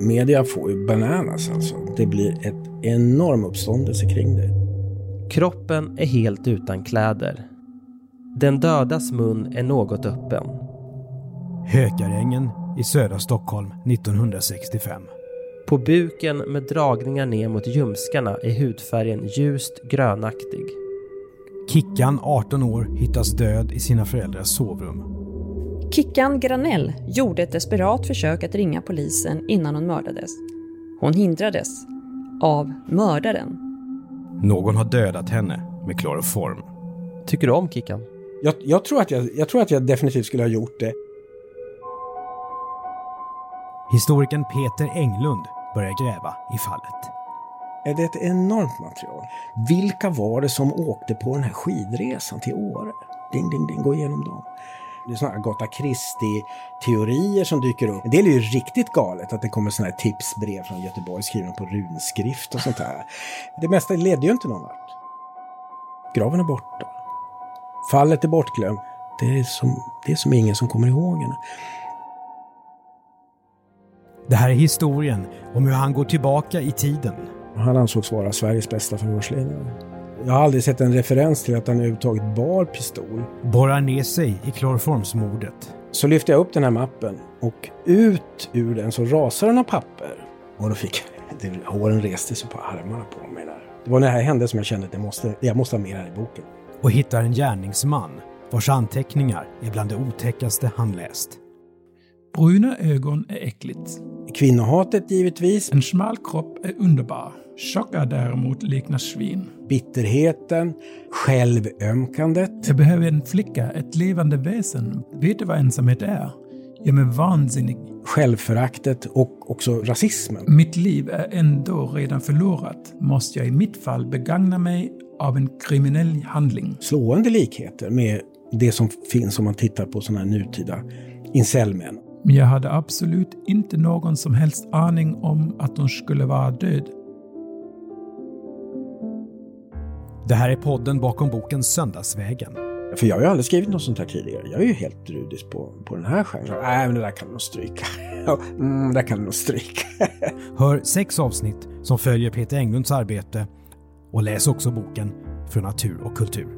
media får ju bananas alltså. Det blir ett enorm uppståndelse kring det. Kroppen är helt utan kläder. Den dödas mun är något öppen. Hökarängen i södra Stockholm 1965. På buken med dragningar ner mot ljumskarna är hudfärgen ljust grönaktig. Kickan, 18 år, hittas död i sina föräldrars sovrum. Kickan Granell gjorde ett desperat försök att ringa polisen innan hon mördades. Hon hindrades av mördaren. Någon har dödat henne med kloroform. Tycker du om Kickan? Jag, jag, tror att jag, jag tror att jag definitivt skulle ha gjort det. Historikern Peter Englund börjar gräva i fallet. Det är ett enormt material. Vilka var det som åkte på den här skidresan till Åre? Ding, ding, ding, gå igenom dem. Det är sådana Agatha Christie-teorier som dyker upp. En del är ju riktigt galet, att det kommer sådana här tipsbrev från Göteborg skrivna på runskrift och sånt där. Det mesta ledde ju inte någon vart. Graven är borta. Fallet är bortglömt. Det är som, det är som ingen som kommer ihåg henne. Det här är historien om hur han går tillbaka i tiden. Han ansågs vara Sveriges bästa förhörsledare. Jag har aldrig sett en referens till att han överhuvudtaget bar pistol. Borrar ner sig i kloroformsmordet. Så lyfte jag upp den här mappen och ut ur den så rasar den av papper. Och då fick det, håren reste sig på armarna på mig där. Det var när det här hände som jag kände att jag måste, jag måste ha mer här i boken. Och hittar en gärningsman vars anteckningar är bland det otäckaste han läst. Bruna ögon är äckligt. Kvinnohatet givetvis. En smal kropp är underbar. Tjocka däremot liknar svin. Bitterheten, självömkandet. Jag behöver en flicka, ett levande väsen. Vet du vad ensamhet är? Gör mig vansinnig. Självföraktet och också rasismen. Mitt liv är ändå redan förlorat. Måste jag i mitt fall begagna mig av en kriminell handling? Slående likheter med det som finns om man tittar på sådana här nutida incelmän. Men jag hade absolut inte någon som helst aning om att hon skulle vara död. Det här är podden bakom boken Söndagsvägen. För jag har ju aldrig skrivit något sånt här tidigare. Jag är ju helt rudis på, på den här genren. Nej, men det där kan du nog stryka. mm, det där kan du nog stryka. Hör sex avsnitt som följer Peter Englunds arbete och läs också boken Från natur och kultur.